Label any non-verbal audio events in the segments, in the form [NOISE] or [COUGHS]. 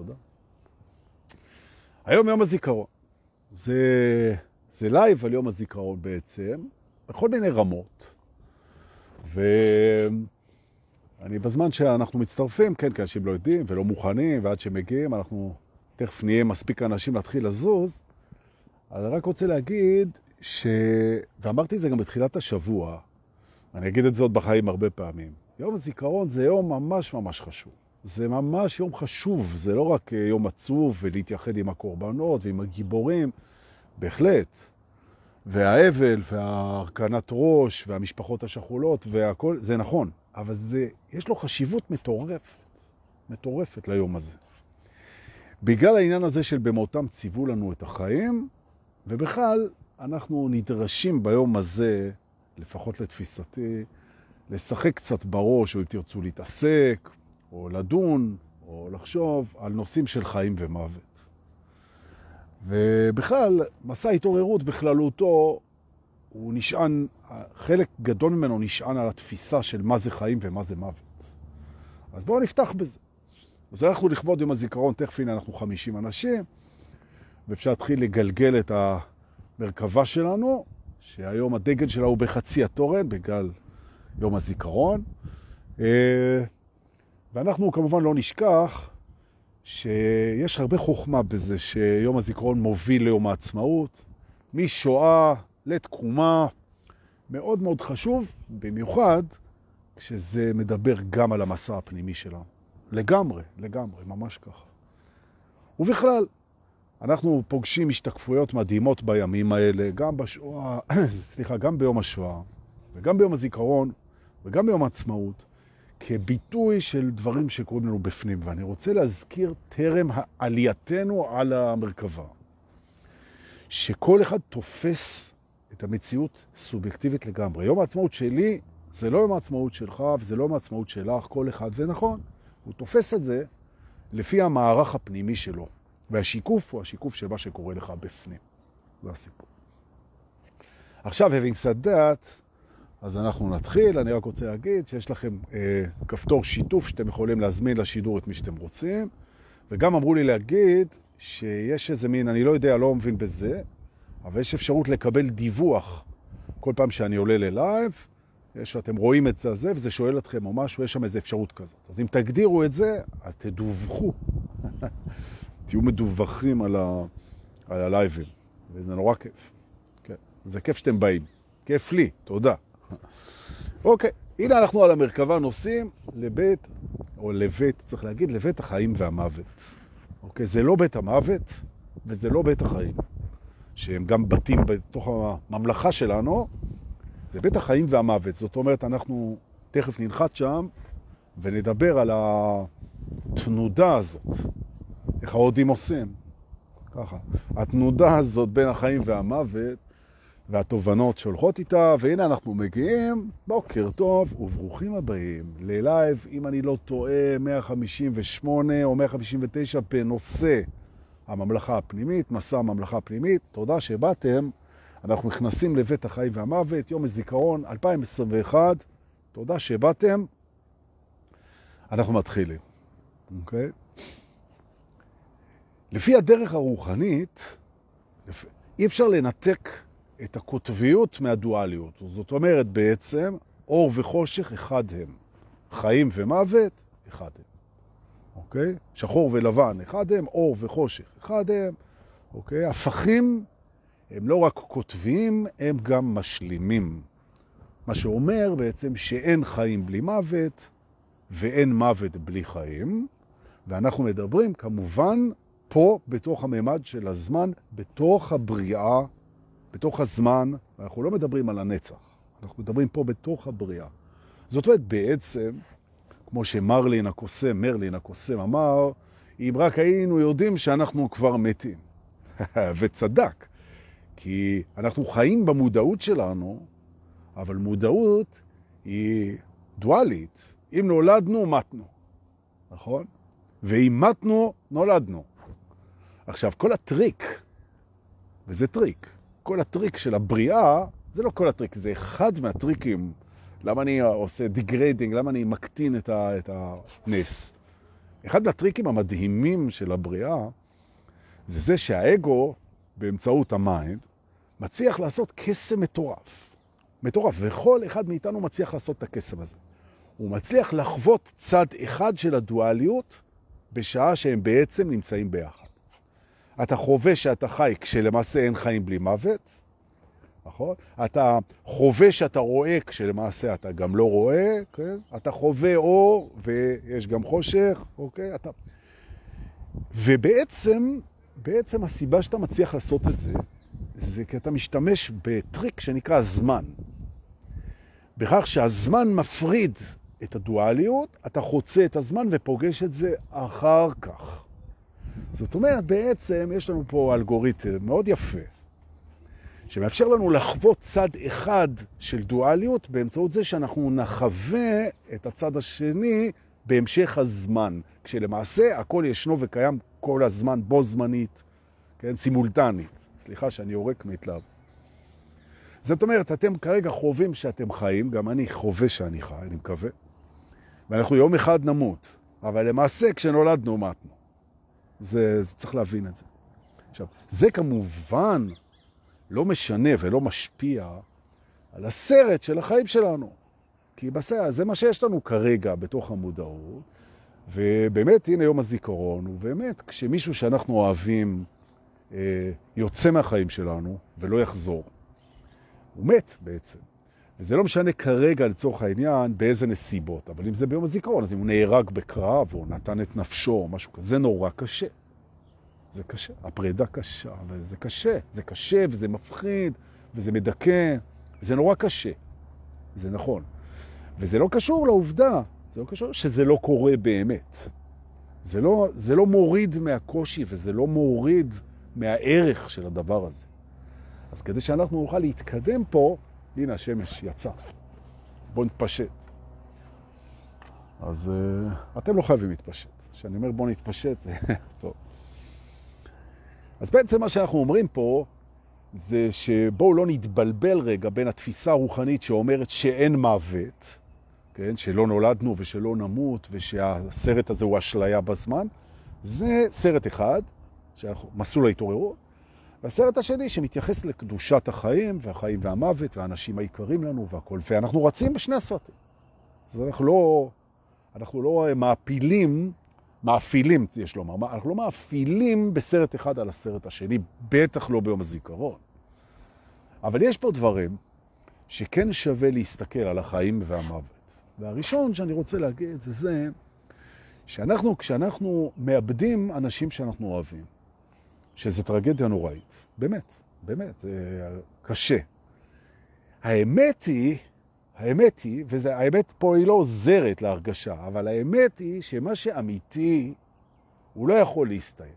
תודה. היום יום הזיכרון. זה, זה live על יום הזיכרון בעצם, בכל מיני רמות. ואני בזמן שאנחנו מצטרפים, כן, כי אנשים לא יודעים ולא מוכנים, ועד שמגיעים אנחנו תכף נהיה מספיק אנשים להתחיל לזוז. אז אני רק רוצה להגיד ש... ואמרתי את זה גם בתחילת השבוע, אני אגיד את זה עוד בחיים הרבה פעמים. יום הזיכרון זה יום ממש ממש חשוב. זה ממש יום חשוב, זה לא רק יום עצוב ולהתייחד עם הקורבנות ועם הגיבורים, בהחלט. והאבל והרכנת ראש והמשפחות השכולות והכל, זה נכון, אבל זה, יש לו חשיבות מטורפת, מטורפת ליום הזה. בגלל העניין הזה של במותם ציוו לנו את החיים, ובכלל אנחנו נדרשים ביום הזה, לפחות לתפיסתי, לשחק קצת בראש, או אם תרצו להתעסק, או לדון, או לחשוב על נושאים של חיים ומוות. ובכלל, מסע התעוררות בכללותו, הוא נשען, חלק גדול ממנו נשען על התפיסה של מה זה חיים ומה זה מוות. אז בואו נפתח בזה. אז אנחנו לכבוד יום הזיכרון, תכף הנה אנחנו 50 אנשים, ואפשר להתחיל לגלגל את המרכבה שלנו, שהיום הדגל שלה הוא בחצי התורן, בגלל יום הזיכרון. ואנחנו כמובן לא נשכח שיש הרבה חוכמה בזה שיום הזיכרון מוביל ליום העצמאות, משואה לתקומה, מאוד מאוד חשוב, במיוחד כשזה מדבר גם על המסע הפנימי שלנו. לגמרי, לגמרי, ממש ככה. ובכלל, אנחנו פוגשים השתקפויות מדהימות בימים האלה, גם בשואה, [COUGHS] סליחה, גם ביום השואה, וגם ביום הזיכרון, וגם ביום העצמאות, כביטוי של דברים שקורים לנו בפנים. ואני רוצה להזכיר טרם עלייתנו על המרכבה, שכל אחד תופס את המציאות סובייקטיבית לגמרי. יום העצמאות שלי זה לא יום העצמאות שלך וזה לא יום העצמאות שלך, כל אחד, ונכון, הוא תופס את זה לפי המערך הפנימי שלו. והשיקוף הוא השיקוף של מה שקורה לך בפנים. זה הסיפור. עכשיו, having said that, אז אנחנו נתחיל. אני רק רוצה להגיד שיש לכם אה, כפתור שיתוף שאתם יכולים להזמין לשידור את מי שאתם רוצים. וגם אמרו לי להגיד שיש איזה מין, אני לא יודע, לא מבין בזה, אבל יש אפשרות לקבל דיווח כל פעם שאני עולה ללייב. יש, אתם רואים את זה, וזה שואל אתכם או משהו, יש שם איזו אפשרות כזאת. אז אם תגדירו את זה, אז תדווחו. [LAUGHS] תהיו מדווחים על, ה, על הלייבים, וזה נורא כיף. כן. זה כיף שאתם באים. כיף לי, תודה. אוקיי, הנה אנחנו על המרכבה נוסעים לבית, או לבית, צריך להגיד, לבית החיים והמוות. אוקיי, זה לא בית המוות וזה לא בית החיים, שהם גם בתים בתוך הממלכה שלנו, זה בית החיים והמוות. זאת אומרת, אנחנו תכף ננחת שם ונדבר על התנודה הזאת, איך ההודים עושים. ככה. התנודה הזאת בין החיים והמוות והתובנות שהולכות איתה, והנה אנחנו מגיעים, בוקר טוב וברוכים הבאים ללייב, אם אני לא טועה, 158 או 159 בנושא הממלכה הפנימית, מסע הממלכה הפנימית. תודה שבאתם. אנחנו נכנסים לבית החיים והמוות, יום הזיכרון 2021. תודה שבאתם. אנחנו מתחילים, אוקיי? Okay? לפי הדרך הרוחנית, אי אפשר לנתק את הקוטביות מהדואליות. זאת אומרת, בעצם, אור וחושך אחד הם. חיים ומוות, אחד הם. אוקיי? שחור ולבן, אחד הם, אור וחושך, אחד הם. אוקיי? הפכים הם לא רק כותבים, הם גם משלימים. מה שאומר בעצם שאין חיים בלי מוות, ואין מוות בלי חיים, ואנחנו מדברים כמובן פה בתוך הממד של הזמן, בתוך הבריאה בתוך הזמן, אנחנו לא מדברים על הנצח, אנחנו מדברים פה בתוך הבריאה. זאת אומרת, בעצם, כמו שמרלין הקוסם, מרלין הקוסם אמר, אם רק היינו יודעים שאנחנו כבר מתים. [LAUGHS] וצדק, כי אנחנו חיים במודעות שלנו, אבל מודעות היא דואלית. אם נולדנו, מתנו, נכון? ואם מתנו, נולדנו. עכשיו, כל הטריק, וזה טריק, כל הטריק של הבריאה, זה לא כל הטריק, זה אחד מהטריקים. למה אני עושה degrading, למה אני מקטין את, ה, את הנס? אחד הטריקים המדהימים של הבריאה זה זה שהאגו, באמצעות ה mind, מצליח לעשות קסם מטורף. מטורף, וכל אחד מאיתנו מצליח לעשות את הקסם הזה. הוא מצליח לחוות צד אחד של הדואליות בשעה שהם בעצם נמצאים ביחד. אתה חווה שאתה חי כשלמעשה אין חיים בלי מוות, נכון? אתה חווה שאתה רואה כשלמעשה אתה גם לא רואה, כן? אתה חווה אור ויש גם חושך, אוקיי? אתה... ובעצם, בעצם הסיבה שאתה מצליח לעשות את זה, זה כי אתה משתמש בטריק שנקרא זמן. בכך שהזמן מפריד את הדואליות, אתה חוצה את הזמן ופוגש את זה אחר כך. זאת אומרת, בעצם יש לנו פה אלגוריתם מאוד יפה, שמאפשר לנו לחוות צד אחד של דואליות באמצעות זה שאנחנו נחווה את הצד השני בהמשך הזמן, כשלמעשה הכל ישנו וקיים כל הזמן, בו זמנית, כן, סימולטנית. סליחה שאני יורק מהתלהב. זאת אומרת, אתם כרגע חווים שאתם חיים, גם אני חווה שאני חי, אני מקווה, ואנחנו יום אחד נמות, אבל למעשה כשנולדנו מתנו. זה, זה צריך להבין את זה. עכשיו, זה כמובן לא משנה ולא משפיע על הסרט של החיים שלנו. כי בסדר, זה מה שיש לנו כרגע בתוך המודעות, ובאמת, הנה יום הזיכרון, ובאמת, כשמישהו שאנחנו אוהבים אה, יוצא מהחיים שלנו ולא יחזור, הוא מת בעצם. וזה לא משנה כרגע לצורך העניין באיזה נסיבות, אבל אם זה ביום הזיכרון, אז אם הוא נהרג בקרב או נתן את נפשו או משהו כזה, זה נורא קשה. זה קשה, הפרידה קשה, וזה קשה, זה קשה וזה מפחיד וזה מדכא, זה נורא קשה, זה נכון. וזה לא קשור לעובדה, זה לא קשור שזה לא קורה באמת. זה לא, זה לא מוריד מהקושי וזה לא מוריד מהערך של הדבר הזה. אז כדי שאנחנו נוכל להתקדם פה, הנה השמש יצא. בואו נתפשט. אז uh, אתם לא חייבים להתפשט. כשאני אומר בואו נתפשט, זה [LAUGHS] טוב. אז בעצם מה שאנחנו אומרים פה, זה שבואו לא נתבלבל רגע בין התפיסה הרוחנית שאומרת שאין מוות, כן? שלא נולדנו ושלא נמות ושהסרט הזה הוא אשליה בזמן. זה סרט אחד, מסלול ההתעוררות. והסרט השני שמתייחס לקדושת החיים והחיים והמוות והאנשים היקרים לנו והכל, ואנחנו רצים בשני הסרטים. אז אנחנו לא, אנחנו לא מעפילים, מאפילים, יש לומר, אנחנו לא מאפילים בסרט אחד על הסרט השני, בטח לא ביום הזיכרון. אבל יש פה דברים שכן שווה להסתכל על החיים והמוות. והראשון שאני רוצה להגיד זה זה שאנחנו, כשאנחנו מאבדים אנשים שאנחנו אוהבים, שזה טרגדיה נוראית. באמת, באמת, זה קשה. האמת היא, האמת היא, והאמת פה היא לא עוזרת להרגשה, אבל האמת היא שמה שאמיתי, הוא לא יכול להסתיים.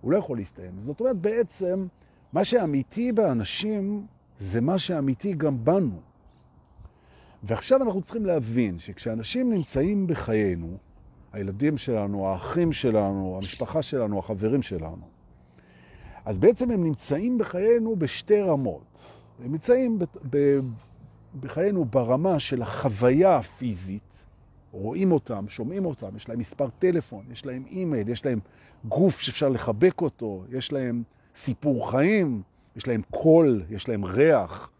הוא לא יכול להסתיים. זאת אומרת, בעצם, מה שאמיתי באנשים זה מה שאמיתי גם בנו. ועכשיו אנחנו צריכים להבין שכשאנשים נמצאים בחיינו, הילדים שלנו, האחים שלנו, המשפחה שלנו, החברים שלנו. אז בעצם הם נמצאים בחיינו בשתי רמות. הם נמצאים בחיינו ברמה של החוויה הפיזית, רואים אותם, שומעים אותם, יש להם מספר טלפון, יש להם אימייל, יש להם גוף שאפשר לחבק אותו, יש להם סיפור חיים, יש להם קול, יש להם ריח,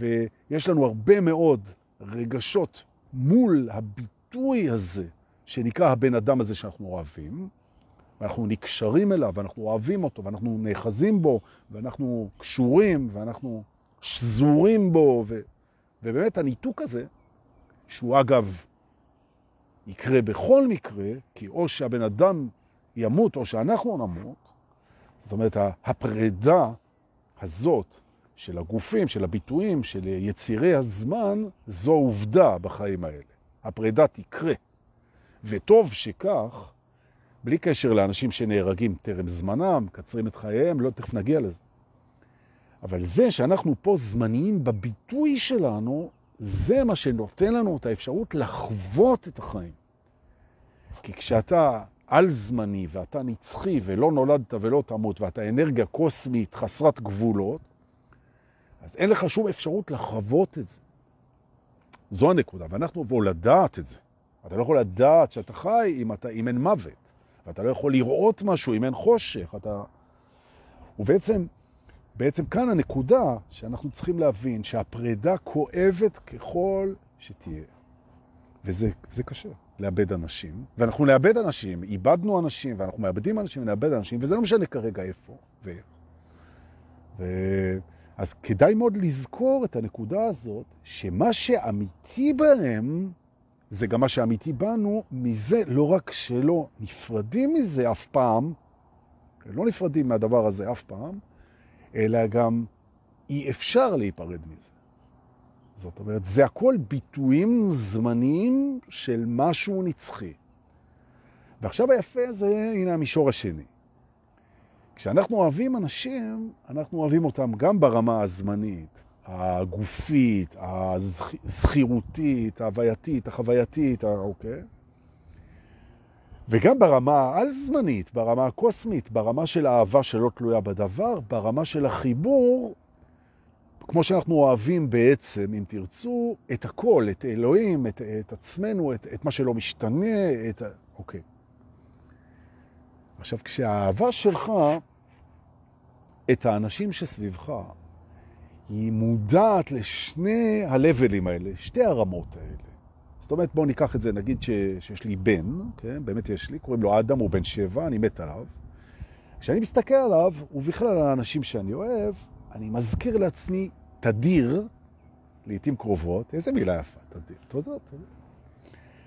ויש לנו הרבה מאוד רגשות מול הביטוי הזה שנקרא הבן אדם הזה שאנחנו אוהבים, ואנחנו נקשרים אליו, ואנחנו אוהבים אותו, ואנחנו נאחזים בו, ואנחנו קשורים, ואנחנו שזורים בו, ו... ובאמת הניתוק הזה, שהוא אגב יקרה בכל מקרה, כי או שהבן אדם ימות או שאנחנו נמות, זאת אומרת, הפרידה הזאת של הגופים, של הביטויים, של יצירי הזמן, זו עובדה בחיים האלה. הפרידה תקרה. וטוב שכך, בלי קשר לאנשים שנהרגים טרם זמנם, קצרים את חייהם, לא תכף נגיע לזה. אבל זה שאנחנו פה זמניים בביטוי שלנו, זה מה שנותן לנו את האפשרות לחוות את החיים. כי כשאתה על זמני ואתה נצחי ולא נולדת ולא תמות ואתה אנרגיה קוסמית חסרת גבולות, אז אין לך שום אפשרות לחוות את זה. זו הנקודה, ואנחנו בואו לדעת את זה. אתה לא יכול לדעת שאתה חי אם, אתה, אם אין מוות. ואתה לא יכול לראות משהו אם אין חושך. אתה... ובעצם, בעצם כאן הנקודה שאנחנו צריכים להבין שהפרידה כואבת ככל שתהיה. וזה קשה, לאבד אנשים. ואנחנו נאבד אנשים, איבדנו אנשים, ואנחנו מאבדים אנשים ונאבד אנשים, וזה לא משנה כרגע איפה ואיך. ו... אז כדאי מאוד לזכור את הנקודה הזאת, שמה שאמיתי בהם, זה גם מה שאמיתי בנו, מזה לא רק שלא נפרדים מזה אף פעם, לא נפרדים מהדבר הזה אף פעם, אלא גם אי אפשר להיפרד מזה. זאת אומרת, זה הכל ביטויים זמניים של משהו נצחי. ועכשיו היפה זה, הנה המישור השני. כשאנחנו אוהבים אנשים, אנחנו אוהבים אותם גם ברמה הזמנית, הגופית, הזכירותית, ההווייתית, החווייתית, אוקיי? וגם ברמה העל-זמנית, ברמה הקוסמית, ברמה של האהבה שלא תלויה בדבר, ברמה של החיבור, כמו שאנחנו אוהבים בעצם, אם תרצו, את הכל, את אלוהים, את, את עצמנו, את, את מה שלא משתנה, את... אוקיי. עכשיו, כשהאהבה שלך את האנשים שסביבך, היא מודעת לשני הלבלים האלה, שתי הרמות האלה. זאת אומרת, בואו ניקח את זה, נגיד ש, שיש לי בן, כן? באמת יש לי, קוראים לו אדם, הוא בן שבע, אני מת עליו. כשאני מסתכל עליו, ובכלל על האנשים שאני אוהב, אני מזכיר לעצמי תדיר, לעתים קרובות, איזה מילה יפה, תדיר, תודה, תודה.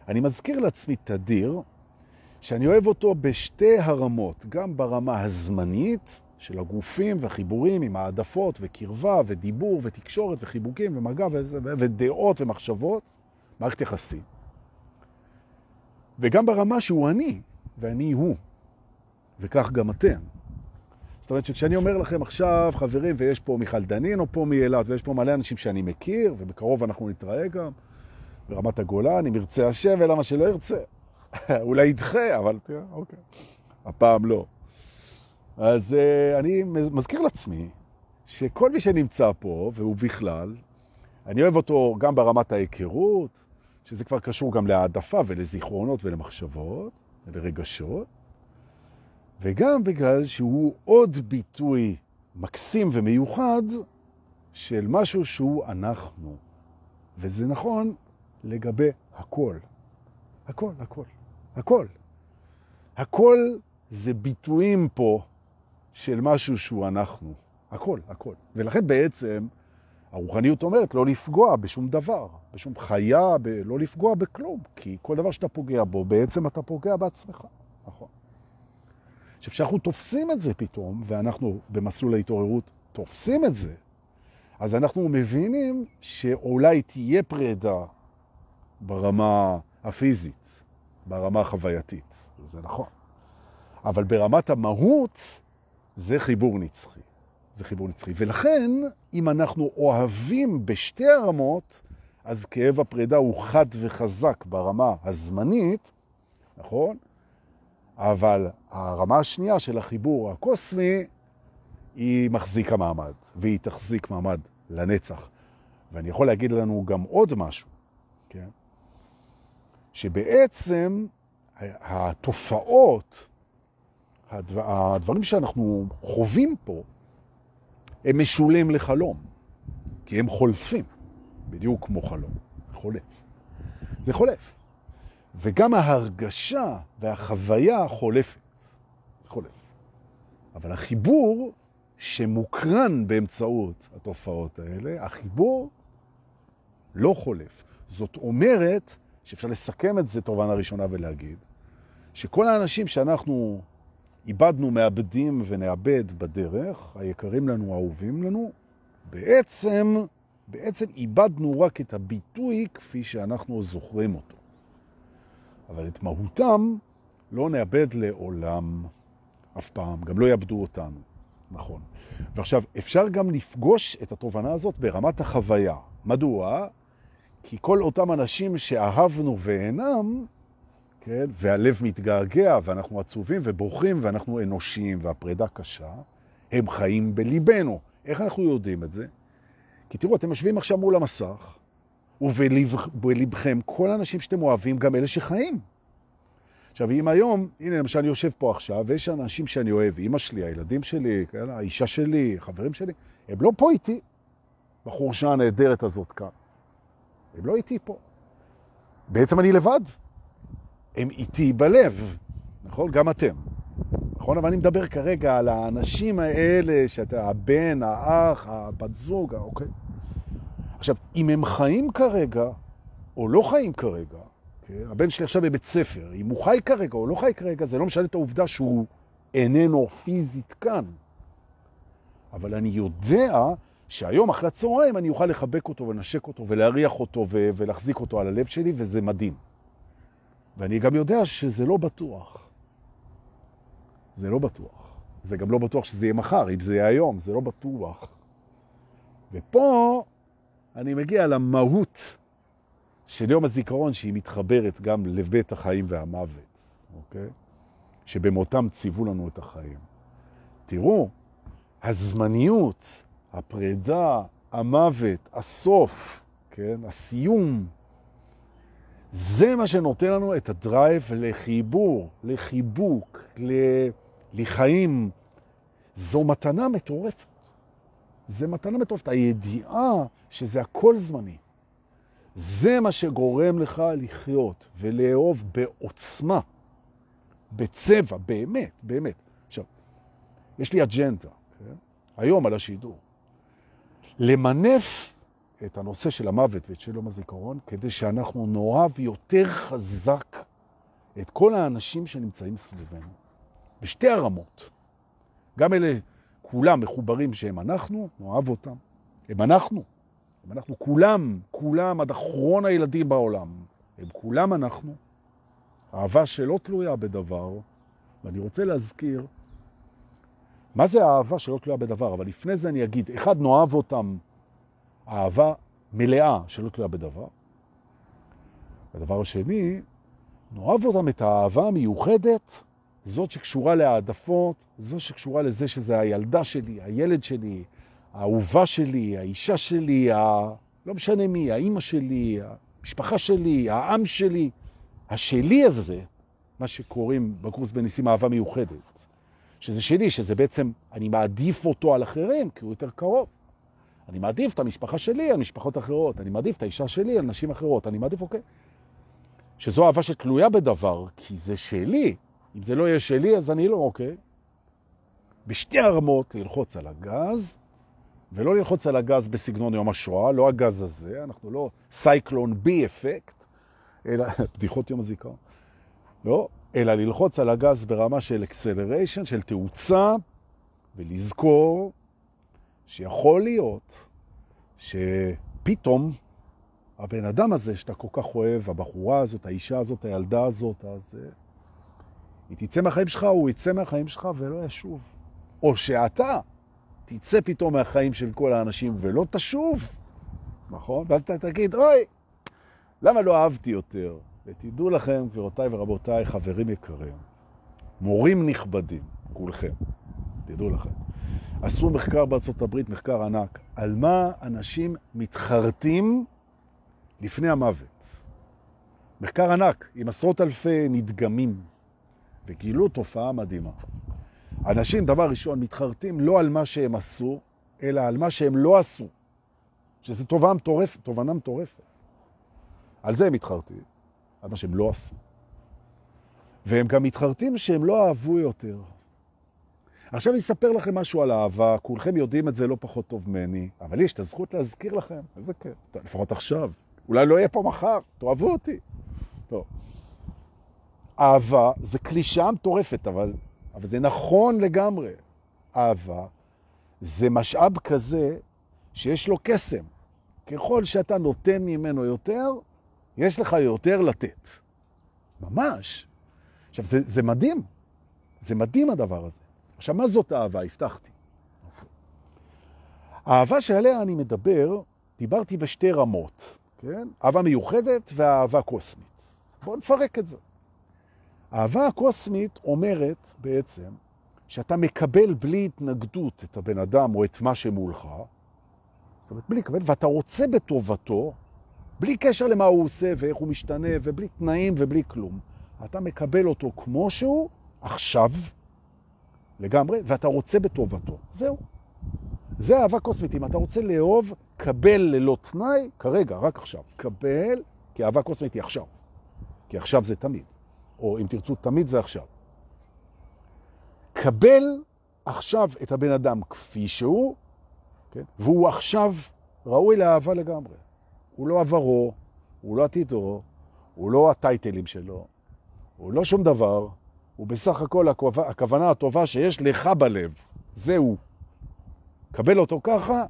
אני מזכיר לעצמי תדיר, שאני אוהב אותו בשתי הרמות, גם ברמה הזמנית, של הגופים והחיבורים עם העדפות וקרבה ודיבור ותקשורת וחיבוקים ומגע ודעות ומחשבות, מערכת יחסים. וגם ברמה שהוא אני, ואני הוא, וכך גם אתם. זאת אומרת שכשאני אומר לכם עכשיו, חברים, ויש פה מיכל דנין או פה מאילת, ויש פה מלא אנשים שאני מכיר, ובקרוב אנחנו נתראה גם ברמת הגולן, אם ירצה השם ולמה שלא ירצה. [LAUGHS] אולי ידחה, אבל תראה, אוקיי. הפעם לא. אז uh, אני מזכיר לעצמי שכל מי שנמצא פה, והוא בכלל, אני אוהב אותו גם ברמת ההיכרות, שזה כבר קשור גם להעדפה ולזיכרונות ולמחשבות ולרגשות, וגם בגלל שהוא עוד ביטוי מקסים ומיוחד של משהו שהוא אנחנו. וזה נכון לגבי הכל. הכל, הכל, הכל. הכל זה ביטויים פה של משהו שהוא אנחנו. הכל, הכל. ולכן בעצם הרוחניות אומרת לא לפגוע בשום דבר, בשום חיה, ב... לא לפגוע בכלום, כי כל דבר שאתה פוגע בו, בעצם אתה פוגע בעצמך. נכון. עכשיו, כשאנחנו תופסים את זה פתאום, ואנחנו במסלול ההתעוררות תופסים את זה, אז אנחנו מבינים שאולי תהיה פרידה ברמה הפיזית, ברמה החווייתית. זה נכון. אבל ברמת המהות, זה חיבור נצחי. זה חיבור נצחי. ולכן, אם אנחנו אוהבים בשתי הרמות, אז כאב הפרידה הוא חד וחזק ברמה הזמנית, נכון? אבל הרמה השנייה של החיבור הקוסמי, היא מחזיקה מעמד, והיא תחזיק מעמד לנצח. ואני יכול להגיד לנו גם עוד משהו, כן? שבעצם התופעות הדברים שאנחנו חווים פה, הם משולים לחלום, כי הם חולפים, בדיוק כמו חלום. זה חולף. זה חולף. וגם ההרגשה והחוויה חולפת. זה חולף. אבל החיבור שמוקרן באמצעות התופעות האלה, החיבור לא חולף. זאת אומרת, שאפשר לסכם את זה תובנה ראשונה ולהגיד, שכל האנשים שאנחנו איבדנו, מאבדים ונאבד בדרך, היקרים לנו, האהובים לנו, בעצם, בעצם איבדנו רק את הביטוי כפי שאנחנו זוכרים אותו. אבל את מהותם לא נאבד לעולם אף פעם, גם לא יאבדו אותנו, נכון. ועכשיו, אפשר גם לפגוש את התובנה הזאת ברמת החוויה. מדוע? כי כל אותם אנשים שאהבנו ואינם, כן? והלב מתגעגע, ואנחנו עצובים ובוכים, ואנחנו אנושיים, והפרידה קשה, הם חיים בליבנו. איך אנחנו יודעים את זה? כי תראו, אתם יושבים עכשיו מול המסך, ובלבכם כל האנשים שאתם אוהבים, גם אלה שחיים. עכשיו, אם היום, הנה למשל אני יושב פה עכשיו, ויש אנשים שאני אוהב, אמא שלי, הילדים שלי, האישה שלי, חברים שלי, הם לא פה איתי, בחורשה הנהדרת הזאת כאן. הם לא איתי פה. בעצם אני לבד. הם איתי בלב, נכון? גם אתם. נכון? אבל אני מדבר כרגע על האנשים האלה, שאתה הבן, האח, הבת זוג, אוקיי? עכשיו, אם הם חיים כרגע, או לא חיים כרגע, כן? הבן שלי עכשיו בבית ספר, אם הוא חי כרגע או לא חי כרגע, זה לא משנה את העובדה שהוא איננו פיזית כאן. אבל אני יודע שהיום אחרי הצהריים אני אוכל לחבק אותו ולנשק אותו ולהריח אותו ולהחזיק אותו על הלב שלי, וזה מדהים. ואני גם יודע שזה לא בטוח. זה לא בטוח. זה גם לא בטוח שזה יהיה מחר, אם זה יהיה היום, זה לא בטוח. ופה אני מגיע למהות של יום הזיכרון, שהיא מתחברת גם לבית החיים והמוות, אוקיי? שבמותם ציוו לנו את החיים. תראו, הזמניות, הפרידה, המוות, הסוף, כן? הסיום, זה מה שנותן לנו את הדרייב לחיבור, לחיבוק, לחיים. זו מתנה מטורפת. זה מתנה מטורפת. הידיעה שזה הכל זמני. זה מה שגורם לך לחיות ולאהוב בעוצמה, בצבע, באמת, באמת. עכשיו, יש לי אג'נדה, כן? היום על השידור. למנף את הנושא של המוות ואת של יום הזיכרון, כדי שאנחנו נאהב יותר חזק את כל האנשים שנמצאים סביבנו, בשתי הרמות. גם אלה כולם מחוברים שהם אנחנו, נאהב אותם. הם אנחנו. הם אנחנו כולם, כולם, עד אחרון הילדים בעולם. הם כולם אנחנו. אהבה שלא תלויה בדבר, ואני רוצה להזכיר, מה זה האהבה שלא תלויה בדבר? אבל לפני זה אני אגיד, אחד, נאהב אותם אהבה מלאה שלא תלויה בדבר. הדבר השני, נאהב אותם את האהבה המיוחדת, זאת שקשורה להעדפות, זאת שקשורה לזה שזה הילדה שלי, הילד שלי, האהובה שלי, האישה שלי, ה... לא משנה מי, האימא שלי, המשפחה שלי, העם שלי. השלי הזה, מה שקוראים בקורס בניסים אהבה מיוחדת, שזה שלי, שזה בעצם, אני מעדיף אותו על אחרים, כי הוא יותר קרוב. אני מעדיף את המשפחה שלי על משפחות אחרות, אני מעדיף את האישה שלי על נשים אחרות, אני מעדיף, אוקיי. שזו אהבה שתלויה בדבר, כי זה שלי. אם זה לא יהיה שלי, אז אני לא, אוקיי. בשתי הרמות ללחוץ על הגז, ולא ללחוץ על הגז בסגנון יום השואה, לא הגז הזה, אנחנו לא Zyklon B effect, אלא [LAUGHS] בדיחות יום הזיכרון, לא, אלא ללחוץ על הגז ברמה של acceleration, של תאוצה, ולזכור שיכול להיות שפתאום הבן אדם הזה שאתה כל כך אוהב, הבחורה הזאת, האישה הזאת, הילדה הזאת, אז אה, היא תצא מהחיים שלך, הוא יצא מהחיים שלך ולא ישוב. או שאתה תצא פתאום מהחיים של כל האנשים ולא תשוב, נכון? ואז אתה תגיד, אוי, למה לא אהבתי יותר? ותדעו לכם, גבירותיי ורבותיי, חברים יקרים, מורים נכבדים, כולכם, תדעו לכם. עשו מחקר בארצות הברית, מחקר ענק, על מה אנשים מתחרטים לפני המוות. מחקר ענק, עם עשרות אלפי נדגמים, וגילו תופעה מדהימה. אנשים, דבר ראשון, מתחרטים לא על מה שהם עשו, אלא על מה שהם לא עשו, שזו תובנה מטורפת, תובנה מטורפת. על זה הם מתחרטים, על מה שהם לא עשו. והם גם מתחרטים שהם לא אהבו יותר. עכשיו אני אספר לכם משהו על אהבה, כולכם יודעים את זה לא פחות טוב ממני, אבל יש את הזכות להזכיר לכם, איזה כיף, לפחות עכשיו. אולי לא יהיה פה מחר, תאהבו אותי. טוב. אהבה זה קלישה מטורפת, אבל, אבל זה נכון לגמרי. אהבה זה משאב כזה שיש לו קסם. ככל שאתה נותן ממנו יותר, יש לך יותר לתת. ממש. עכשיו, זה, זה מדהים. זה מדהים הדבר הזה. עכשיו, מה זאת אהבה? הבטחתי. האהבה שעליה אני מדבר, דיברתי בשתי רמות, כן? אהבה מיוחדת ואהבה קוסמית. בואו נפרק את זה. האהבה הקוסמית אומרת בעצם שאתה מקבל בלי התנגדות את הבן אדם או את מה שמולך, זאת אומרת, בלי לקבל, ואתה רוצה בטובתו, בלי קשר למה הוא עושה ואיך הוא משתנה, ובלי תנאים ובלי כלום. אתה מקבל אותו כמו שהוא, עכשיו, לגמרי, ואתה רוצה בטובתו. זהו. זה אהבה קוסמית. אם אתה רוצה לאהוב, קבל ללא תנאי, כרגע, רק עכשיו. קבל, כי אהבה קוסמית היא עכשיו. כי עכשיו זה תמיד. או אם תרצו, תמיד זה עכשיו. קבל עכשיו את הבן אדם כפי שהוא, כן? והוא עכשיו ראוי לאהבה לגמרי. הוא לא עברו, הוא לא עתידו, הוא לא הטייטלים שלו, הוא לא שום דבר, הוא בסך הכל הכוונה הטובה שיש לך בלב. זהו. קבל אותו ככה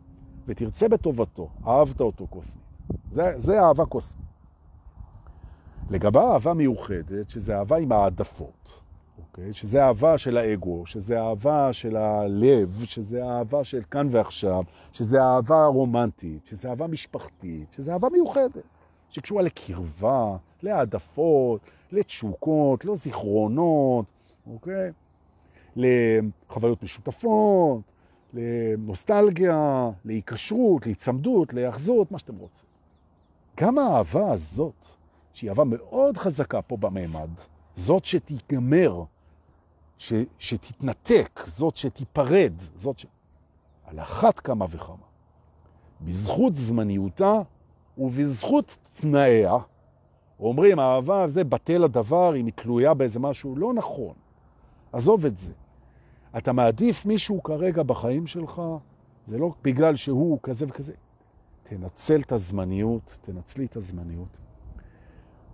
ותרצה בטובתו. אהבת אותו קוסמי. זה, זה אהבה קוסמית. לגבי אהבה מיוחדת, שזה אהבה עם העדפות, אוקיי? שזה אהבה של האגו, שזה אהבה של הלב, שזה אהבה של כאן ועכשיו, שזה אהבה רומנטית, שזה אהבה משפחתית, שזה אהבה מיוחדת, שקשורה לקרבה, להעדפות, לתשוקות, לא זיכרונות, אוקיי? לחוויות משותפות, לנוסטלגיה, להיקשרות, להצמדות, להיאחזות, מה שאתם רוצים. גם האהבה הזאת, שהיא אהבה מאוד חזקה פה בממד, זאת שתיגמר, ש, שתתנתק, זאת שתיפרד, זאת ש... על אחת כמה וכמה. בזכות זמניותה ובזכות תנאיה, אומרים, האהבה זה בטל הדבר, אם היא תלויה באיזה משהו, לא נכון. עזוב את זה. אתה מעדיף מישהו כרגע בחיים שלך, זה לא בגלל שהוא כזה וכזה. תנצל את הזמניות, תנצלי את הזמניות.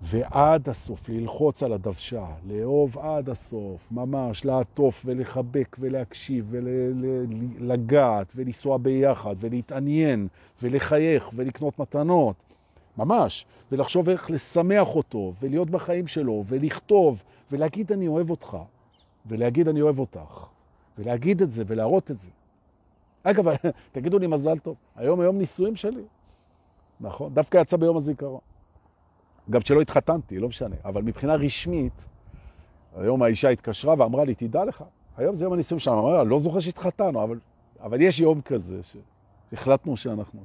ועד הסוף, ללחוץ על הדוושה, לאהוב עד הסוף, ממש לעטוף ולחבק ולהקשיב ולגעת ולנסוע ביחד ולהתעניין ולחייך ולקנות מתנות, ממש, ולחשוב איך לשמח אותו ולהיות בחיים שלו ולכתוב ולהגיד אני אוהב אותך ולהגיד אני אוהב אותך ולהגיד את זה ולהראות את זה. אגב, [LAUGHS] תגידו לי מזל טוב, היום היום נישואים שלי, נכון? דווקא יצא ביום הזיכרון. גם שלא התחתנתי, לא משנה, אבל מבחינה רשמית, היום האישה התקשרה ואמרה לי, תדע לך, היום זה יום הנישואים שלנו. אמרה, לא זוכר שהתחתנו, אבל, אבל יש יום כזה שהחלטנו שאנחנו...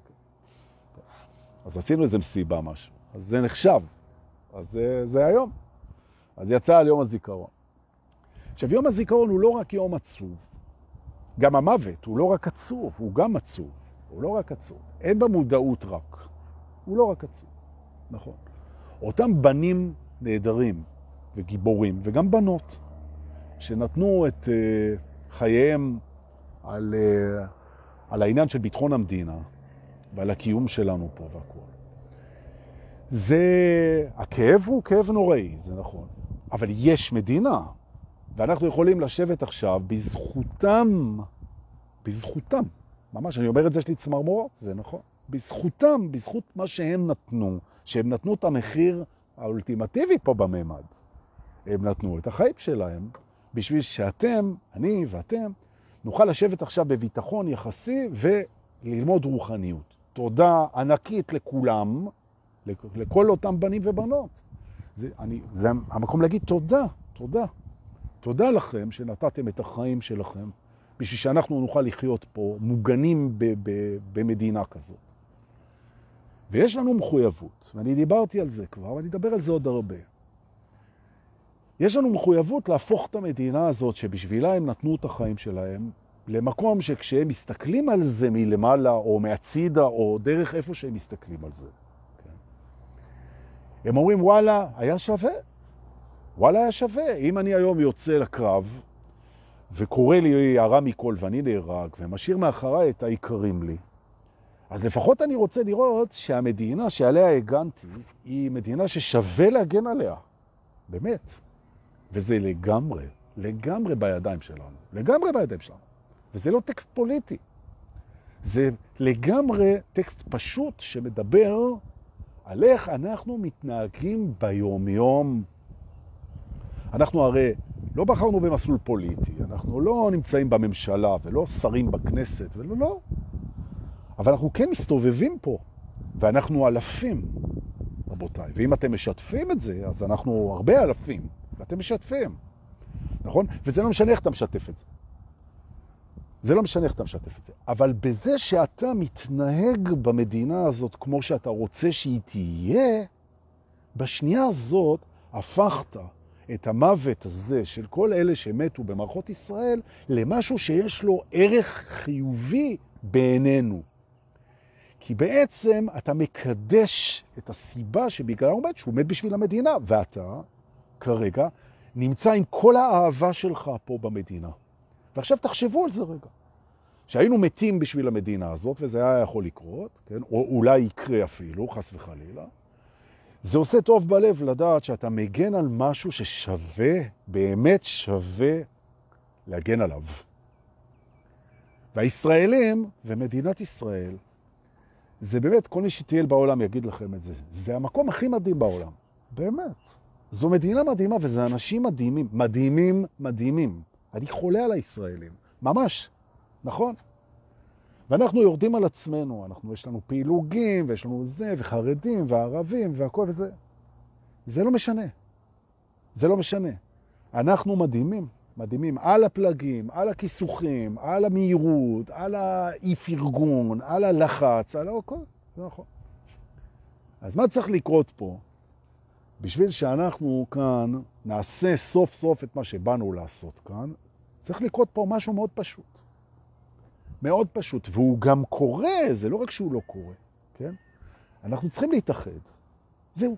אז עשינו איזה מסיבה משהו, אז זה נחשב, אז זה, זה היום. אז יצא על יום הזיכרון. עכשיו, יום הזיכרון הוא לא רק יום עצוב, גם המוות הוא לא רק עצוב, הוא גם עצוב, הוא לא רק עצוב. אין במודעות רק, הוא לא רק עצוב, נכון. אותם בנים נהדרים וגיבורים, וגם בנות, שנתנו את uh, חייהם על, uh, על העניין של ביטחון המדינה ועל הקיום שלנו פה והכל. זה, הכאב הוא כאב נוראי, זה נכון, אבל יש מדינה, ואנחנו יכולים לשבת עכשיו בזכותם, בזכותם, ממש, אני אומר את זה, יש לי צמרמורות, זה נכון, בזכותם, בזכות מה שהם נתנו, שהם נתנו את המחיר האולטימטיבי פה בממד. הם נתנו את החיים שלהם בשביל שאתם, אני ואתם, נוכל לשבת עכשיו בביטחון יחסי וללמוד רוחניות. תודה ענקית לכולם, לכל אותם בנים ובנות. זה, אני, זה המקום להגיד תודה, תודה. תודה לכם שנתתם את החיים שלכם בשביל שאנחנו נוכל לחיות פה מוגנים ב, ב, במדינה כזאת. ויש לנו מחויבות, ואני דיברתי על זה כבר, ואני אדבר על זה עוד הרבה. יש לנו מחויבות להפוך את המדינה הזאת, שבשבילה הם נתנו את החיים שלהם, למקום שכשהם מסתכלים על זה מלמעלה, או מהצידה, או דרך איפה שהם מסתכלים על זה, כן? הם אומרים, וואלה, היה שווה. וואלה, היה שווה. אם אני היום יוצא לקרב, וקורא לי הרע מכל ואני נהרג, ומשאיר מאחריי את העיקרים לי, אז לפחות אני רוצה לראות שהמדינה שעליה הגנתי היא מדינה ששווה להגן עליה, באמת. וזה לגמרי, לגמרי בידיים שלנו, לגמרי בידיים שלנו. וזה לא טקסט פוליטי, זה לגמרי טקסט פשוט שמדבר על איך אנחנו מתנהגים ביום-יום. אנחנו הרי לא בחרנו במסלול פוליטי, אנחנו לא נמצאים בממשלה ולא שרים בכנסת, ולא, לא. אבל אנחנו כן מסתובבים פה, ואנחנו אלפים, רבותיי. ואם אתם משתפים את זה, אז אנחנו הרבה אלפים, ואתם משתפים, נכון? וזה לא משנה איך אתה משתף את זה. זה לא משנה איך אתה משתף את זה. אבל בזה שאתה מתנהג במדינה הזאת כמו שאתה רוצה שהיא תהיה, בשנייה הזאת הפכת את המוות הזה של כל אלה שמתו במערכות ישראל למשהו שיש לו ערך חיובי בעינינו. כי בעצם אתה מקדש את הסיבה שבגלל הוא מת, שהוא מת בשביל המדינה, ואתה כרגע נמצא עם כל האהבה שלך פה במדינה. ועכשיו תחשבו על זה רגע. שהיינו מתים בשביל המדינה הזאת, וזה היה יכול לקרות, כן? או אולי יקרה אפילו, חס וחלילה, זה עושה טוב בלב לדעת שאתה מגן על משהו ששווה, באמת שווה להגן עליו. והישראלים ומדינת ישראל, זה באמת, כל מי שטייל בעולם יגיד לכם את זה, זה המקום הכי מדהים בעולם. באמת. זו מדינה מדהימה וזה אנשים מדהימים, מדהימים, מדהימים. אני חולה על הישראלים, ממש, נכון? ואנחנו יורדים על עצמנו, אנחנו, יש לנו פילוגים, ויש לנו זה, וחרדים, וערבים, והכל וזה. זה לא משנה. זה לא משנה. אנחנו מדהימים, מדהימים, על הפלגים, על הכיסוכים, על המהירות, על האי-פרגון, על הלחץ, על הכל, זה נכון. אז מה צריך לקרות פה? בשביל שאנחנו כאן נעשה סוף סוף את מה שבאנו לעשות כאן, צריך לקרות פה משהו מאוד פשוט. מאוד פשוט, והוא גם קורה, זה לא רק שהוא לא קורה, כן? אנחנו צריכים להתאחד. זהו.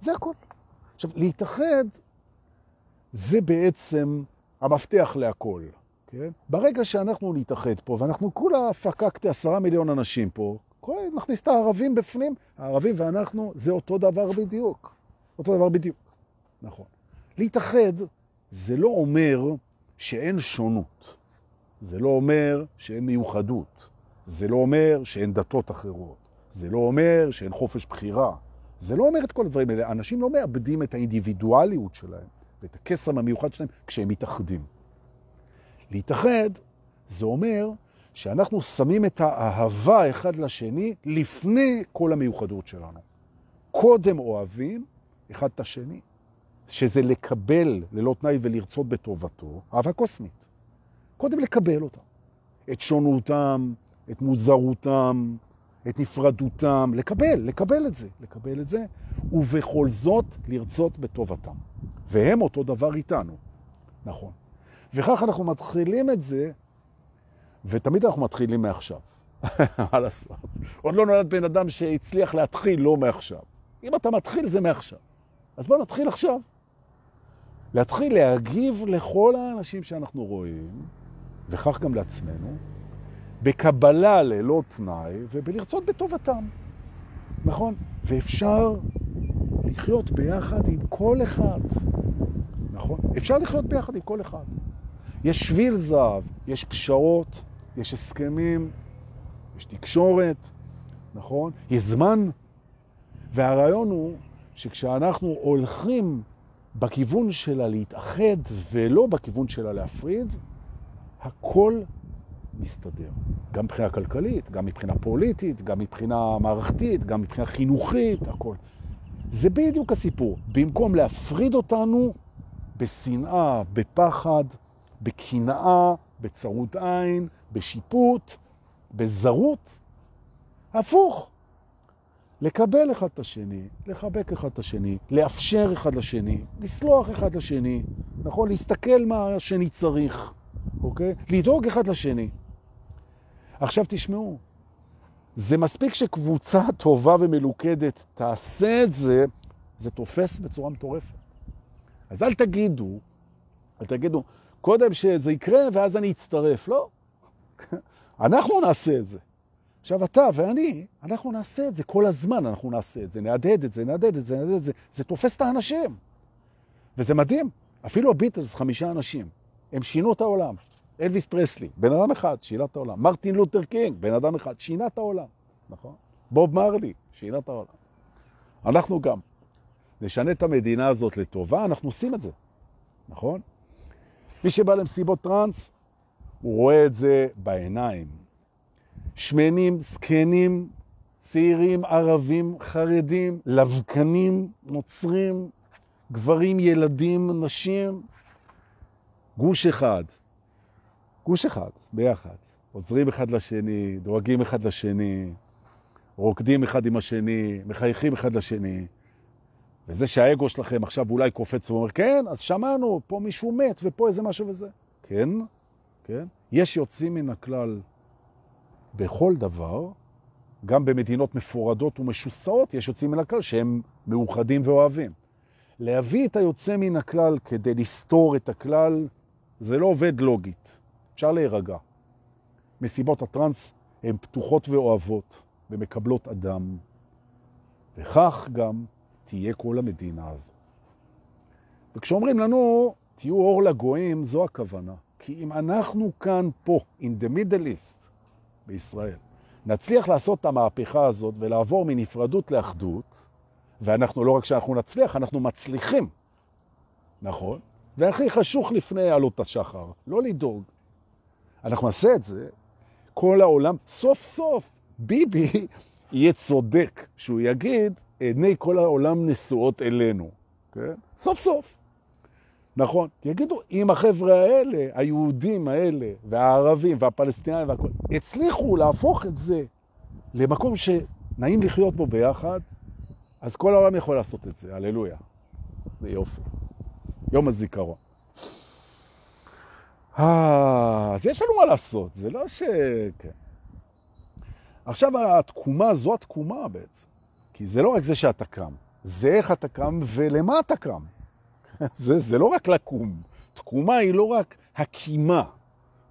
זה הכל. עכשיו, להתאחד זה בעצם המפתח להכל, כן? ברגע שאנחנו נתאחד פה, ואנחנו כולה פקקתי עשרה מיליון אנשים פה, כל, נכניס את הערבים בפנים, הערבים ואנחנו, זה אותו דבר בדיוק. אותו דבר בדיוק. נכון. להתאחד זה לא אומר שאין שונות. זה לא אומר שאין מיוחדות. זה לא אומר שאין דתות אחרות. זה לא אומר שאין חופש בחירה. זה לא אומר את כל הדברים האלה. אנשים לא מאבדים את האינדיבידואליות שלהם ואת הקסם המיוחד שלהם כשהם מתאחדים. להתאחד זה אומר שאנחנו שמים את האהבה אחד לשני לפני כל המיוחדות שלנו. קודם אוהבים אחד את השני, שזה לקבל ללא תנאי ולרצות בטובתו, אהבה קוסמית. קודם לקבל אותם. את שונותם, את מוזרותם, את נפרדותם, לקבל, לקבל את זה, לקבל את זה, ובכל זאת לרצות בטובתם. והם אותו דבר איתנו, נכון. וכך אנחנו מתחילים את זה, ותמיד אנחנו מתחילים מעכשיו. [LAUGHS] מה לעשות? עוד לא נולד בן אדם שהצליח להתחיל לא מעכשיו. אם אתה מתחיל, זה מעכשיו. אז בוא נתחיל עכשיו. להתחיל להגיב לכל האנשים שאנחנו רואים, וכך גם לעצמנו, בקבלה ללא תנאי ובלרצות בטובתם. נכון? ואפשר לחיות ביחד עם כל אחד. נכון? אפשר לחיות ביחד עם כל אחד. יש שביל זהב, יש פשרות, יש הסכמים, יש תקשורת, נכון? יש זמן. והרעיון הוא שכשאנחנו הולכים בכיוון שלה להתאחד ולא בכיוון שלה להפריד, הכל מסתדר. גם מבחינה כלכלית, גם מבחינה פוליטית, גם מבחינה מערכתית, גם מבחינה חינוכית, הכל. זה בדיוק הסיפור. במקום להפריד אותנו בשנאה, בפחד, בקנאה, בצרות עין, בשיפוט, בזרות, הפוך. לקבל אחד את השני, לחבק אחד את השני, לאפשר אחד לשני, לסלוח אחד לשני, נכון? להסתכל מה השני צריך. אוקיי? לדאוג אחד לשני. עכשיו תשמעו, זה מספיק שקבוצה טובה ומלוכדת תעשה את זה, זה תופס בצורה מטורפת. אז אל תגידו, אל תגידו, קודם שזה יקרה ואז אני אצטרף. לא. [LAUGHS] אנחנו נעשה את זה. עכשיו אתה ואני, אנחנו נעשה את זה כל הזמן, אנחנו נעשה את זה, נהדהד את זה, נהדהד את זה, נהדהד את זה. זה תופס את האנשים. וזה מדהים. אפילו הביטלס, חמישה אנשים. הם שינו את העולם. אלוויס פרסלי, בן אדם אחד, שינה את העולם. מרטין לותר קינג, בן אדם אחד, שינה את העולם. נכון? בוב מרלי, שינה את העולם. אנחנו גם. נשנה את המדינה הזאת לטובה, אנחנו עושים את זה. נכון? מי שבא למסיבות טרנס, הוא רואה את זה בעיניים. שמנים, זקנים, צעירים, ערבים, חרדים, לבקנים, נוצרים, גברים, ילדים, נשים, גוש אחד. גוש אחד, ביחד. עוזרים אחד לשני, דואגים אחד לשני, רוקדים אחד עם השני, מחייכים אחד לשני. וזה שהאגו שלכם עכשיו אולי קופץ ואומר, כן, אז שמענו, פה מישהו מת ופה איזה משהו וזה. כן, כן. יש יוצאים מן הכלל בכל דבר, גם במדינות מפורדות ומשוסעות יש יוצאים מן הכלל שהם מאוחדים ואוהבים. להביא את היוצא מן הכלל כדי לסתור את הכלל, זה לא עובד לוגית. אפשר להירגע. מסיבות הטרנס הן פתוחות ואוהבות ומקבלות אדם, וכך גם תהיה כל המדינה הזו. וכשאומרים לנו, תהיו אור לגויים, זו הכוונה. כי אם אנחנו כאן, פה, in the middle east, בישראל, נצליח לעשות את המהפכה הזאת ולעבור מנפרדות לאחדות, ואנחנו לא רק שאנחנו נצליח, אנחנו מצליחים, נכון? והכי חשוך לפני עלות השחר, לא לדאוג. אנחנו נעשה את זה, כל העולם, סוף סוף ביבי יהיה צודק, שהוא יגיד, עיני כל העולם נשואות אלינו, כן? סוף סוף. נכון, יגידו, אם החבר'ה האלה, היהודים האלה, והערבים והפלסטינאים והכל, הצליחו להפוך את זה למקום שנעים לחיות בו ביחד, אז כל העולם יכול לעשות את זה, הללויה. זה יופי. יום הזיכרון. אה, אז יש לנו מה לעשות, זה לא ש... כן. עכשיו התקומה, זו התקומה בעצם. כי זה לא רק זה שאתה קם, זה איך אתה קם ולמה אתה קם. [LAUGHS] זה, זה לא רק לקום. תקומה היא לא רק הקימה.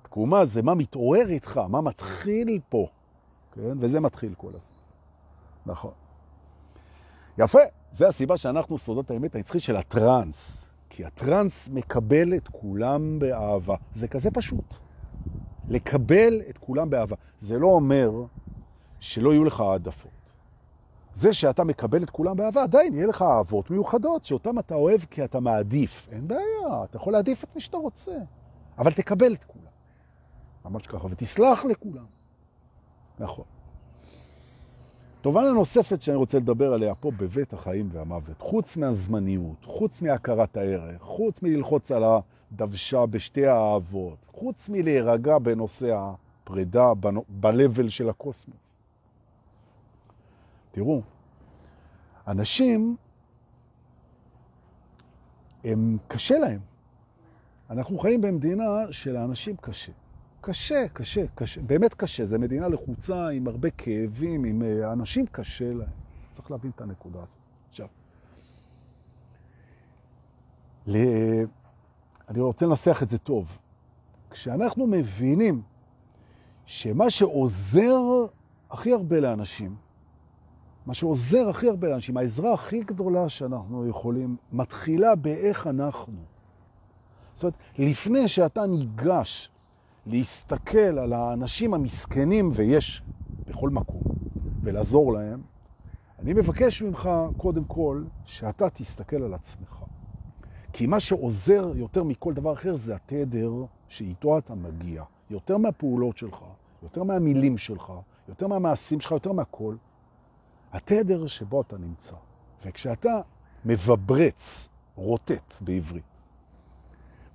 תקומה זה מה מתעורר איתך, מה מתחיל פה. כן? וזה מתחיל כל הזמן. נכון. יפה, זה הסיבה שאנחנו סודות האמת הנצחית של הטרנס. כי הטרנס מקבל את כולם באהבה. זה כזה פשוט. לקבל את כולם באהבה. זה לא אומר שלא יהיו לך העדפות. זה שאתה מקבל את כולם באהבה, עדיין יהיה לך אהבות מיוחדות, שאותם אתה אוהב כי אתה מעדיף. אין בעיה, אתה יכול להעדיף את מי שאתה רוצה, אבל תקבל את כולם. ממש ככה, ותסלח לכולם. נכון. תובנה נוספת שאני רוצה לדבר עליה פה בבית החיים והמוות, חוץ מהזמניות, חוץ מהכרת הערך, חוץ מללחוץ על הדוושה בשתי האהבות, חוץ מלהירגע בנושא הפרידה ב-level של הקוסמוס. תראו, אנשים, הם קשה להם. אנחנו חיים במדינה שלאנשים קשה. קשה, קשה, קשה, באמת קשה. זו מדינה לחוצה עם הרבה כאבים, עם אה, אנשים קשה להם. צריך להבין את הנקודה הזאת. עכשיו, ל... אני רוצה לנסח את זה טוב. כשאנחנו מבינים שמה שעוזר הכי הרבה לאנשים, מה שעוזר הכי הרבה לאנשים, העזרה הכי גדולה שאנחנו יכולים, מתחילה באיך אנחנו. זאת אומרת, לפני שאתה ניגש להסתכל על האנשים המסכנים, ויש בכל מקום, ולעזור להם, אני מבקש ממך, קודם כל, שאתה תסתכל על עצמך. כי מה שעוזר יותר מכל דבר אחר זה התדר שאיתו אתה מגיע. יותר מהפעולות שלך, יותר מהמילים שלך, יותר מהמעשים שלך, יותר מהכל. התדר שבו אתה נמצא. וכשאתה מבברץ, רוטט בעברית,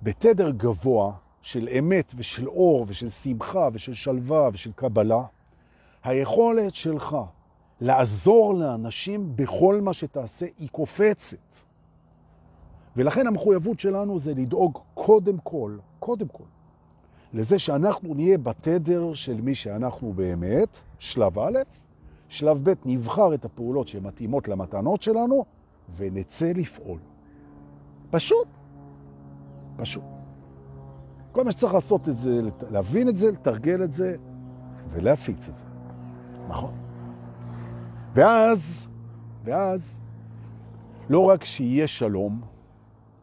בתדר גבוה של אמת ושל אור ושל שמחה ושל שלווה ושל קבלה, היכולת שלך לעזור לאנשים בכל מה שתעשה היא קופצת. ולכן המחויבות שלנו זה לדאוג קודם כל, קודם כל, לזה שאנחנו נהיה בתדר של מי שאנחנו באמת, שלב א', שלב ב', נבחר את הפעולות שמתאימות למתנות שלנו, ונצא לפעול. פשוט. פשוט. כל מה שצריך לעשות את זה, להבין את זה, לתרגל את זה, ולהפיץ את זה. נכון. ואז, ואז, לא רק שיהיה שלום,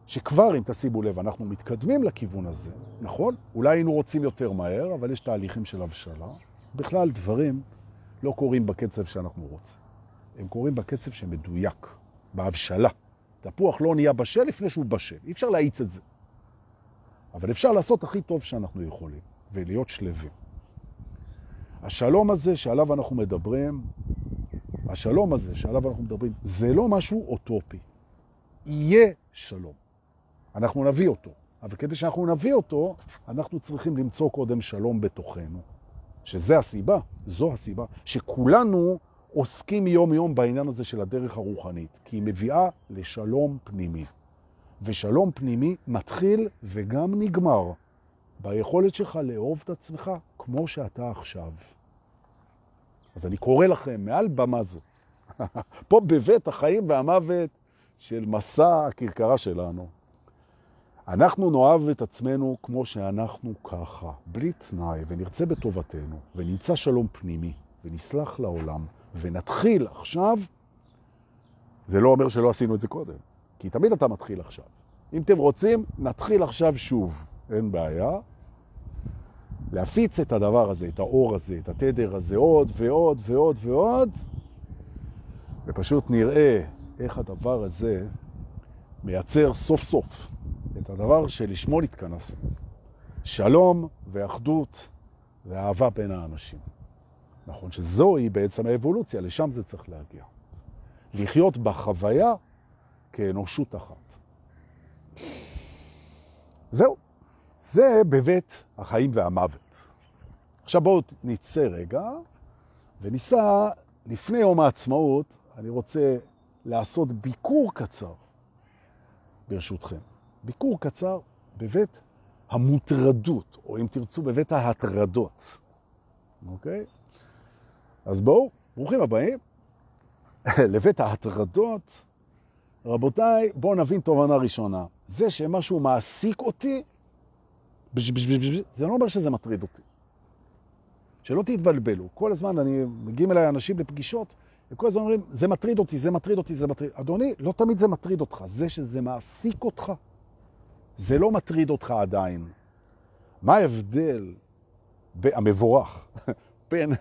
שכבר, אם תשימו לב, אנחנו מתקדמים לכיוון הזה, נכון? אולי היינו רוצים יותר מהר, אבל יש תהליכים של הבשלה. בכלל, דברים לא קורים בקצב שאנחנו רוצים. הם קורים בקצב שמדויק, בהבשלה. תפוח לא נהיה בשל לפני שהוא בשל. אי אפשר להאיץ את זה. אבל אפשר לעשות הכי טוב שאנחנו יכולים, ולהיות שלבים. השלום הזה שעליו אנחנו מדברים, השלום הזה שעליו אנחנו מדברים, זה לא משהו אוטופי. יהיה שלום. אנחנו נביא אותו, אבל כדי שאנחנו נביא אותו, אנחנו צריכים למצוא קודם שלום בתוכנו. שזה הסיבה, זו הסיבה, שכולנו עוסקים יום-יום בעניין הזה של הדרך הרוחנית, כי היא מביאה לשלום פנימי. ושלום פנימי מתחיל וגם נגמר ביכולת שלך לאהוב את עצמך כמו שאתה עכשיו. אז אני קורא לכם מעל במה זו, [LAUGHS] פה בבית החיים והמוות של מסע הכרכרה שלנו. אנחנו נאהב את עצמנו כמו שאנחנו ככה, בלי תנאי, ונרצה בטובתנו, ונמצא שלום פנימי, ונסלח לעולם, ונתחיל עכשיו, זה לא אומר שלא עשינו את זה קודם, כי תמיד אתה מתחיל עכשיו. אם אתם רוצים, נתחיל עכשיו שוב, אין בעיה. להפיץ את הדבר הזה, את האור הזה, את התדר הזה, עוד ועוד ועוד ועוד, ופשוט נראה איך הדבר הזה מייצר סוף סוף את הדבר שלשמו נתכנס. שלום ואחדות ואהבה בין האנשים. נכון שזוהי בעצם האבולוציה, לשם זה צריך להגיע. לחיות בחוויה כאנושות אחת. זהו, זה בבית החיים והמוות. עכשיו בואו נצא רגע וניסע, לפני יום העצמאות, אני רוצה לעשות ביקור קצר, ברשותכם. ביקור קצר בבית המוטרדות, או אם תרצו, בבית ההטרדות. אוקיי? אז בואו, ברוכים הבאים [LAUGHS] לבית ההטרדות. רבותיי, בואו נבין תובנה ראשונה. זה שמשהו מעסיק אותי, בש, בש, בש, בש, זה לא אומר שזה מטריד אותי. שלא תתבלבלו. כל הזמן אני, מגיעים אליי אנשים לפגישות, וכל הזמן אומרים, זה מטריד אותי, זה מטריד אותי, זה מטריד. אדוני, לא תמיד זה מטריד אותך. זה שזה מעסיק אותך, זה לא מטריד אותך עדיין. מה ההבדל המבורך [LAUGHS] בין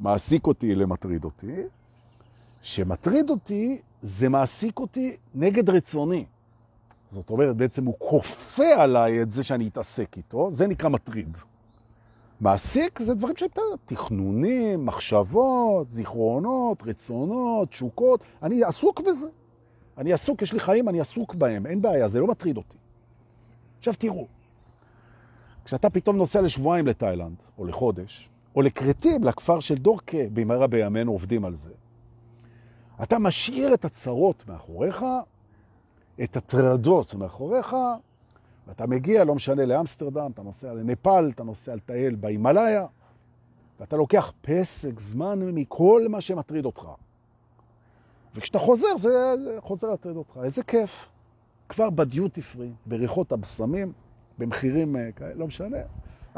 מעסיק אותי למטריד אותי? שמטריד אותי, זה מעסיק אותי נגד רצוני. זאת אומרת, בעצם הוא כופה עליי את זה שאני אתעסק איתו, זה נקרא מטריד. מעסיק זה דברים שאתה, תכנונים, מחשבות, זיכרונות, רצונות, תשוקות, אני עסוק בזה. אני עסוק, יש לי חיים, אני עסוק בהם, אין בעיה, זה לא מטריד אותי. עכשיו תראו, כשאתה פתאום נוסע לשבועיים לתאילנד, או לחודש, או לקרטים, לכפר של דורקה, במהרה בימינו עובדים על זה, אתה משאיר את הצרות מאחוריך, את הטרדות מאחוריך, ואתה מגיע, לא משנה, לאמסטרדם, אתה נוסע לנפאל, אתה נוסע לטייל בהימאליה, ואתה לוקח פסק זמן מכל מה שמטריד אותך. וכשאתה חוזר, זה, זה חוזר לטריד אותך. איזה כיף. כבר בדיוטי פרי, בריחות הבשמים, במחירים אה, כאלה, לא משנה.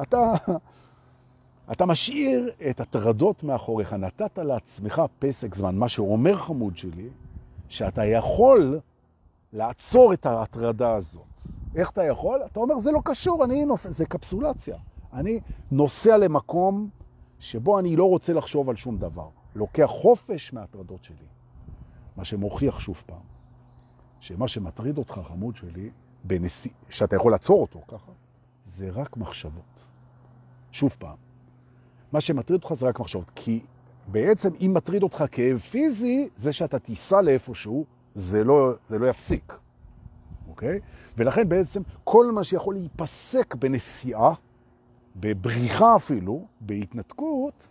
אתה, אתה משאיר את הטרדות מאחוריך, נתת לעצמך פסק זמן. מה שאומר חמוד שלי, שאתה יכול לעצור את ההטרדה הזאת. איך אתה יכול? אתה אומר, זה לא קשור, אני נוסע, זה קפסולציה. אני נוסע למקום שבו אני לא רוצה לחשוב על שום דבר. לוקח חופש מההטרדות שלי. מה שמוכיח שוב פעם, שמה שמטריד אותך, חמוד שלי, בנשיא, שאתה יכול לעצור אותו ככה, זה רק מחשבות. שוב פעם, מה שמטריד אותך זה רק מחשבות, כי בעצם אם מטריד אותך כאב פיזי, זה שאתה תיסע לאיפשהו, זה לא, זה לא יפסיק. אוקיי? ולכן בעצם כל מה שיכול להיפסק בנסיעה, בבריחה אפילו, בהתנתקות,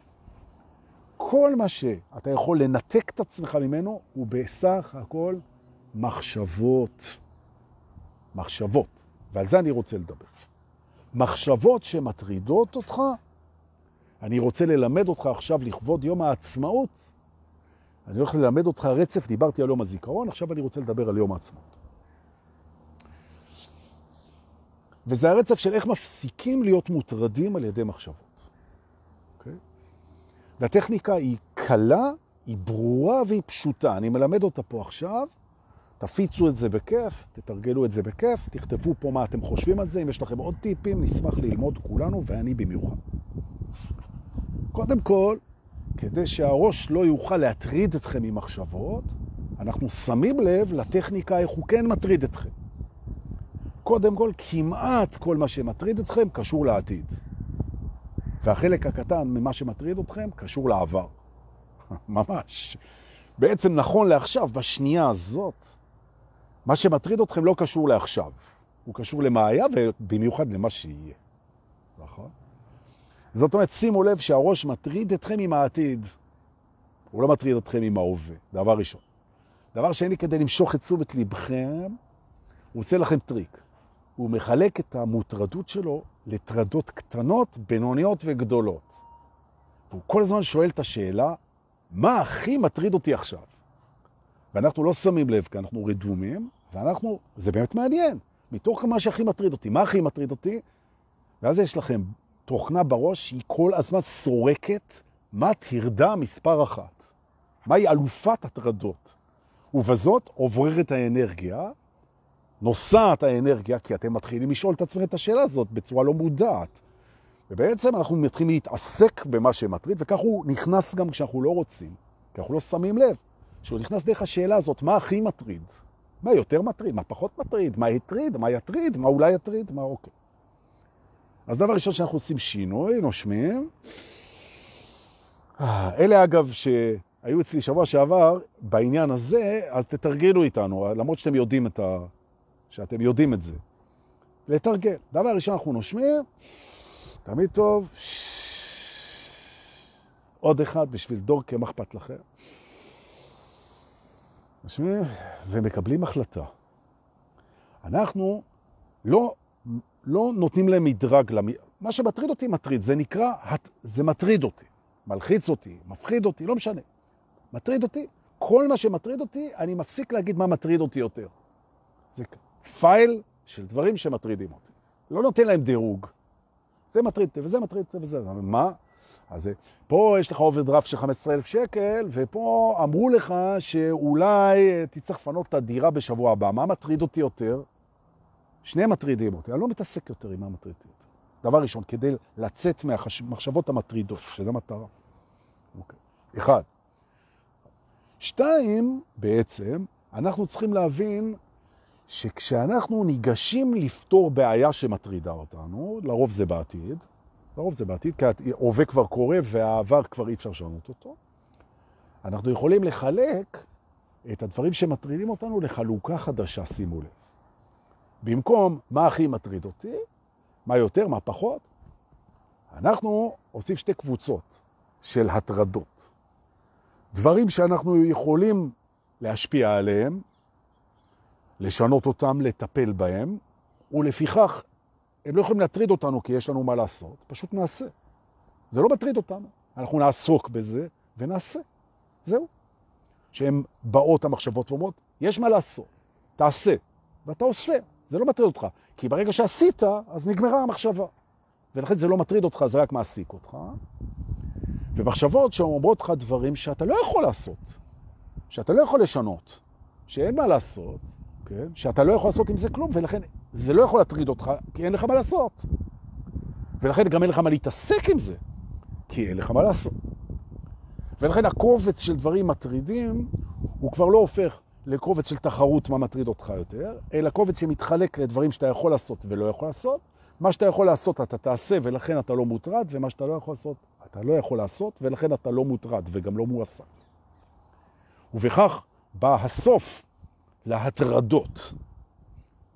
כל מה שאתה יכול לנתק את עצמך ממנו הוא בסך הכל מחשבות. מחשבות. ועל זה אני רוצה לדבר. מחשבות שמטרידות אותך, אני רוצה ללמד אותך עכשיו לכבוד יום העצמאות. אני הולך ללמד אותך רצף, דיברתי על יום הזיכרון, עכשיו אני רוצה לדבר על יום העצמאות. וזה הרצף של איך מפסיקים להיות מוטרדים על ידי מחשבות. Okay? אוקיי? והטכניקה היא קלה, היא ברורה והיא פשוטה. אני מלמד אותה פה עכשיו, תפיצו את זה בכיף, תתרגלו את זה בכיף, תכתבו פה מה אתם חושבים על זה, אם יש לכם עוד טיפים, נשמח ללמוד כולנו, ואני במיוחד. קודם כל, כדי שהראש לא יוכל להטריד אתכם עם מחשבות, אנחנו שמים לב לטכניקה איך הוא כן מטריד אתכם. קודם כל, כמעט כל מה שמטריד אתכם קשור לעתיד. והחלק הקטן ממה שמטריד אתכם קשור לעבר. [LAUGHS] ממש. בעצם נכון לעכשיו, בשנייה הזאת, מה שמטריד אתכם לא קשור לעכשיו. הוא קשור למה היה ובמיוחד למה שיהיה. נכון? זאת אומרת, שימו לב שהראש מטריד אתכם עם העתיד. הוא לא מטריד אתכם עם ההווה, דבר ראשון. דבר שני, כדי למשוך את תשומת לבכם, הוא עושה לכם טריק. הוא מחלק את המוטרדות שלו לטרדות קטנות, בינוניות וגדולות. והוא כל הזמן שואל את השאלה, מה הכי מטריד אותי עכשיו? ואנחנו לא שמים לב, כי אנחנו רדומים, ואנחנו, זה באמת מעניין. מתוך מה שהכי מטריד אותי, מה הכי מטריד אותי? ואז יש לכם תוכנה בראש שהיא כל הזמן סורקת מה תרדה מספר אחת. מהי אלופת הטרדות. ובזאת עוברת האנרגיה, נוסעת האנרגיה, כי אתם מתחילים לשאול את עצמם את השאלה הזאת בצורה לא מודעת. ובעצם אנחנו מתחילים להתעסק במה שמטריד, וכך הוא נכנס גם כשאנחנו לא רוצים, כי אנחנו לא שמים לב, שהוא נכנס דרך השאלה הזאת, מה הכי מטריד? מה יותר מטריד? מה פחות מטריד? מה יטריד? מה יטריד? מה אולי יטריד? מה אוקיי. אז דבר ראשון שאנחנו עושים שינוי, נושמים. אה, אלה אגב שהיו אצלי שבוע שעבר בעניין הזה, אז תתרגלו איתנו, למרות שאתם יודעים את ה... שאתם יודעים את זה. לתרגל. דבר ראשון אנחנו נושמים, תמיד טוב. עוד אחד בשביל דורקה, מה אכפת לכם? נושמים ומקבלים החלטה. אנחנו לא, לא נותנים להם מדרג. למ... מה שמטריד אותי מטריד, זה נקרא, זה מטריד אותי, מלחיץ אותי, מפחיד אותי, לא משנה. מטריד אותי, כל מה שמטריד אותי, אני מפסיק להגיד מה מטריד אותי יותר. זה פייל של דברים שמטרידים אותי. לא נותן להם דירוג. זה מטריד אותי וזה מטריד אותי וזה. מה? אז פה יש לך אוברדרפט של 15,000 שקל, ופה אמרו לך שאולי תצטרך לפנות את הדירה בשבוע הבא. מה מטריד אותי יותר? שניהם מטרידים אותי. אני לא מתעסק יותר עם מה מטריד אותי. דבר ראשון, כדי לצאת מהמחשבות המטרידות, שזה מטרה. אוקיי. אחד. שתיים, בעצם, אנחנו צריכים להבין שכשאנחנו ניגשים לפתור בעיה שמטרידה אותנו, לרוב זה בעתיד, לרוב זה בעתיד, כי ההווה כבר קורה והעבר כבר אי אפשר לשנות אותו, אנחנו יכולים לחלק את הדברים שמטרידים אותנו לחלוקה חדשה, שימו לב. במקום מה הכי מטריד אותי, מה יותר, מה פחות, אנחנו עושים שתי קבוצות של הטרדות. דברים שאנחנו יכולים להשפיע עליהם, לשנות אותם, לטפל בהם, ולפיכך הם לא יכולים להטריד אותנו כי יש לנו מה לעשות, פשוט נעשה. זה לא מטריד אותנו, אנחנו נעסוק בזה ונעשה. זהו. שהן באות המחשבות ואומרות, יש מה לעשות, תעשה, ואתה עושה. זה לא מטריד אותך, כי ברגע שעשית, אז נגמרה המחשבה. ולכן זה לא מטריד אותך, זה רק מעסיק אותך. ומחשבות שאומרות לך דברים שאתה לא יכול לעשות, שאתה לא יכול לשנות, שאין מה לעשות, כן? שאתה לא יכול לעשות עם זה כלום, ולכן זה לא יכול להטריד אותך, כי אין לך מה לעשות. ולכן גם אין לך מה להתעסק עם זה, כי אין לך מה לעשות. ולכן הקובץ של דברים מטרידים, הוא כבר לא הופך לקובץ של תחרות מה מטריד אותך יותר, אלא קובץ שמתחלק לדברים שאתה יכול לעשות ולא יכול לעשות. מה שאתה יכול לעשות אתה תעשה ולכן אתה לא מוטרד, ומה שאתה לא יכול לעשות אתה לא יכול לעשות ולכן אתה לא מוטרד וגם לא מועסק. ובכך בא הסוף להטרדות.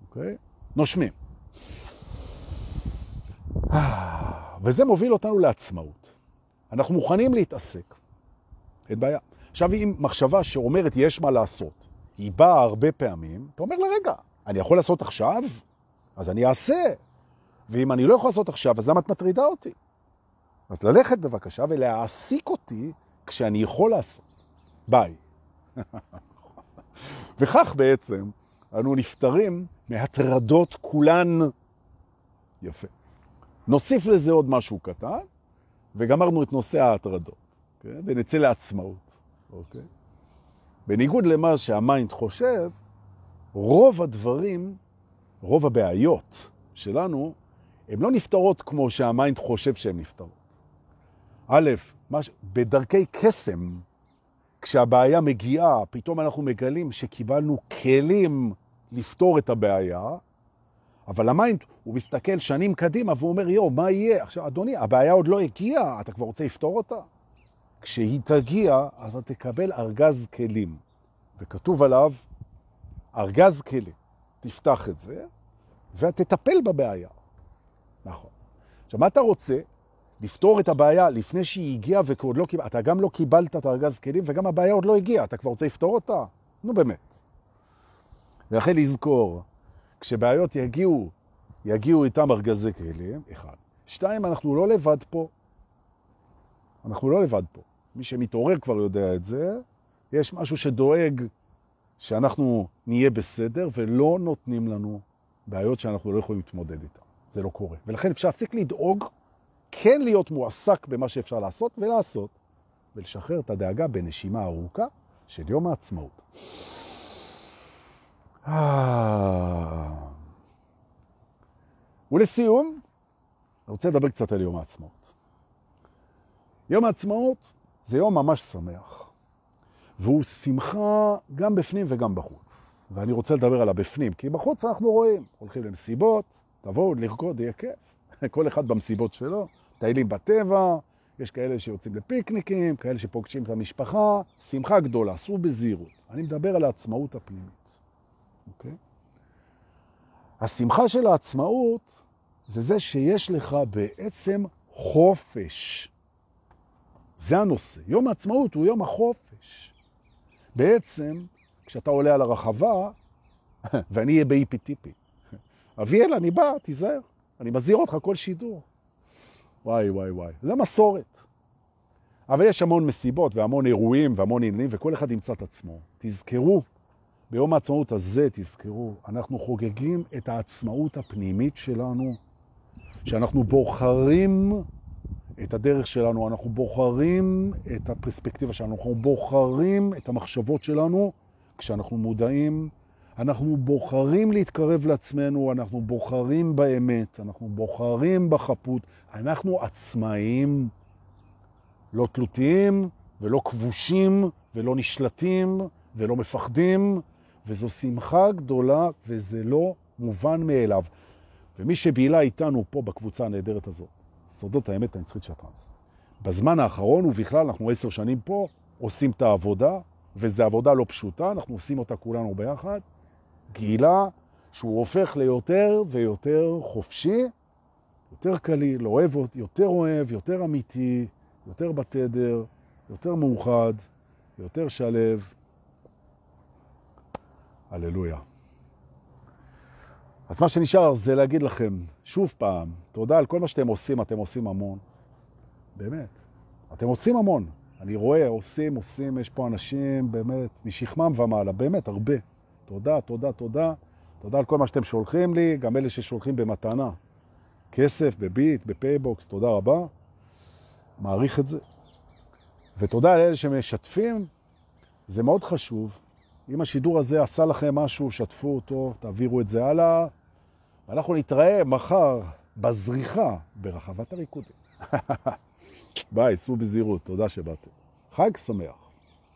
אוקיי? נושמים. וזה מוביל אותנו לעצמאות. אנחנו מוכנים להתעסק, אין בעיה. עכשיו, אם מחשבה שאומרת יש מה לעשות, היא באה הרבה פעמים, אתה אומר לה, רגע, אני יכול לעשות עכשיו? אז אני אעשה. ואם אני לא יכול לעשות עכשיו, אז למה את מטרידה אותי? אז ללכת בבקשה ולהעסיק אותי כשאני יכול לעשות. ביי. [LAUGHS] וכך בעצם אנו נפטרים מהטרדות כולן. יפה. נוסיף לזה עוד משהו קטן, וגמרנו את נושא ההטרדות, כן? ונצא לעצמאות, אוקיי? בניגוד למה שה mind חושב, רוב הדברים, רוב הבעיות שלנו, הן לא נפתרות כמו שה mind חושב שהן נפתרות. א', מש... בדרכי קסם, כשהבעיה מגיעה, פתאום אנחנו מגלים שקיבלנו כלים לפתור את הבעיה, אבל ה mind, הוא מסתכל שנים קדימה והוא אומר, יו, מה יהיה? עכשיו, אדוני, הבעיה עוד לא הגיעה, אתה כבר רוצה לפתור אותה? כשהיא תגיע, אתה תקבל ארגז כלים, וכתוב עליו, ארגז כלים. תפתח את זה, ותטפל בבעיה. נכון. עכשיו, מה אתה רוצה? לפתור את הבעיה לפני שהיא הגיעה ועוד לא קיבלת, אתה גם לא קיבלת את ארגז כלים וגם הבעיה עוד לא הגיעה, אתה כבר רוצה לפתור אותה? נו באמת. ולכן לזכור, כשבעיות יגיעו, יגיעו איתם ארגזי כלים, אחד. שתיים, אנחנו לא לבד פה. אנחנו לא לבד פה. מי שמתעורר כבר יודע את זה. יש משהו שדואג שאנחנו נהיה בסדר ולא נותנים לנו בעיות שאנחנו לא יכולים להתמודד איתן. זה לא קורה. ולכן אפשר להפסיק לדאוג, כן להיות מועסק במה שאפשר לעשות ולעשות, ולשחרר את הדאגה בנשימה ארוכה של יום העצמאות. אה. ולסיום, אני רוצה לדבר קצת על יום העצמאות. יום העצמאות זה יום ממש שמח, והוא שמחה גם בפנים וגם בחוץ. ואני רוצה לדבר על הבפנים, כי בחוץ אנחנו רואים, הולכים למסיבות, תבואו לרקוד, יהיה כיף. [LAUGHS] כל אחד במסיבות שלו, טיילים בטבע, יש כאלה שיוצאים לפיקניקים, כאלה שפוגשים את המשפחה, שמחה גדולה, עשו בזהירות. אני מדבר על העצמאות הפנימית, אוקיי? השמחה של העצמאות זה זה שיש לך בעצם חופש. זה הנושא. יום העצמאות הוא יום החופש. בעצם, כשאתה עולה על הרחבה, [LAUGHS] ואני אהיה באיפי טיפי, [LAUGHS] אביאל, אני בא, תיזהר. אני מזהיר אותך כל שידור. וואי, וואי, וואי. זה מסורת. אבל יש המון מסיבות והמון אירועים והמון עניינים, וכל אחד ימצא את עצמו. תזכרו, ביום העצמאות הזה, תזכרו, אנחנו חוגגים את העצמאות הפנימית שלנו, שאנחנו בוחרים את הדרך שלנו, אנחנו בוחרים את הפרספקטיבה שלנו, אנחנו בוחרים את המחשבות שלנו כשאנחנו מודעים, אנחנו בוחרים להתקרב לעצמנו, אנחנו בוחרים באמת, אנחנו בוחרים בחפות, אנחנו עצמאיים, לא תלותיים ולא כבושים ולא נשלטים ולא מפחדים, וזו שמחה גדולה וזה לא מובן מאליו. ומי שבילה איתנו פה בקבוצה הנהדרת הזאת, סודות האמת הנצחית של הטרנס. בזמן האחרון, ובכלל אנחנו עשר שנים פה, עושים את העבודה, וזו עבודה לא פשוטה, אנחנו עושים אותה כולנו ביחד, גילה שהוא הופך ליותר ויותר חופשי, יותר קליל, אוהב, יותר אוהב, יותר אמיתי, יותר בתדר, יותר מאוחד, יותר שלב. הללויה. אז מה שנשאר זה להגיד לכם, שוב פעם, תודה על כל מה שאתם עושים, אתם עושים המון. באמת, אתם עושים המון. אני רואה, עושים, עושים, יש פה אנשים באמת משכמם ומעלה, באמת, הרבה. תודה, תודה, תודה. תודה על כל מה שאתם שולחים לי, גם אלה ששולחים במתנה. כסף, בביט, בפייבוקס, תודה רבה. מעריך את זה. ותודה לאלה שמשתפים, זה מאוד חשוב. אם השידור הזה עשה לכם משהו, שתפו אותו, תעבירו את זה הלאה. ואנחנו נתראה מחר בזריחה ברחבת הריקודים. [LAUGHS] ביי, סעו בזהירות, תודה שבאתם. חג שמח.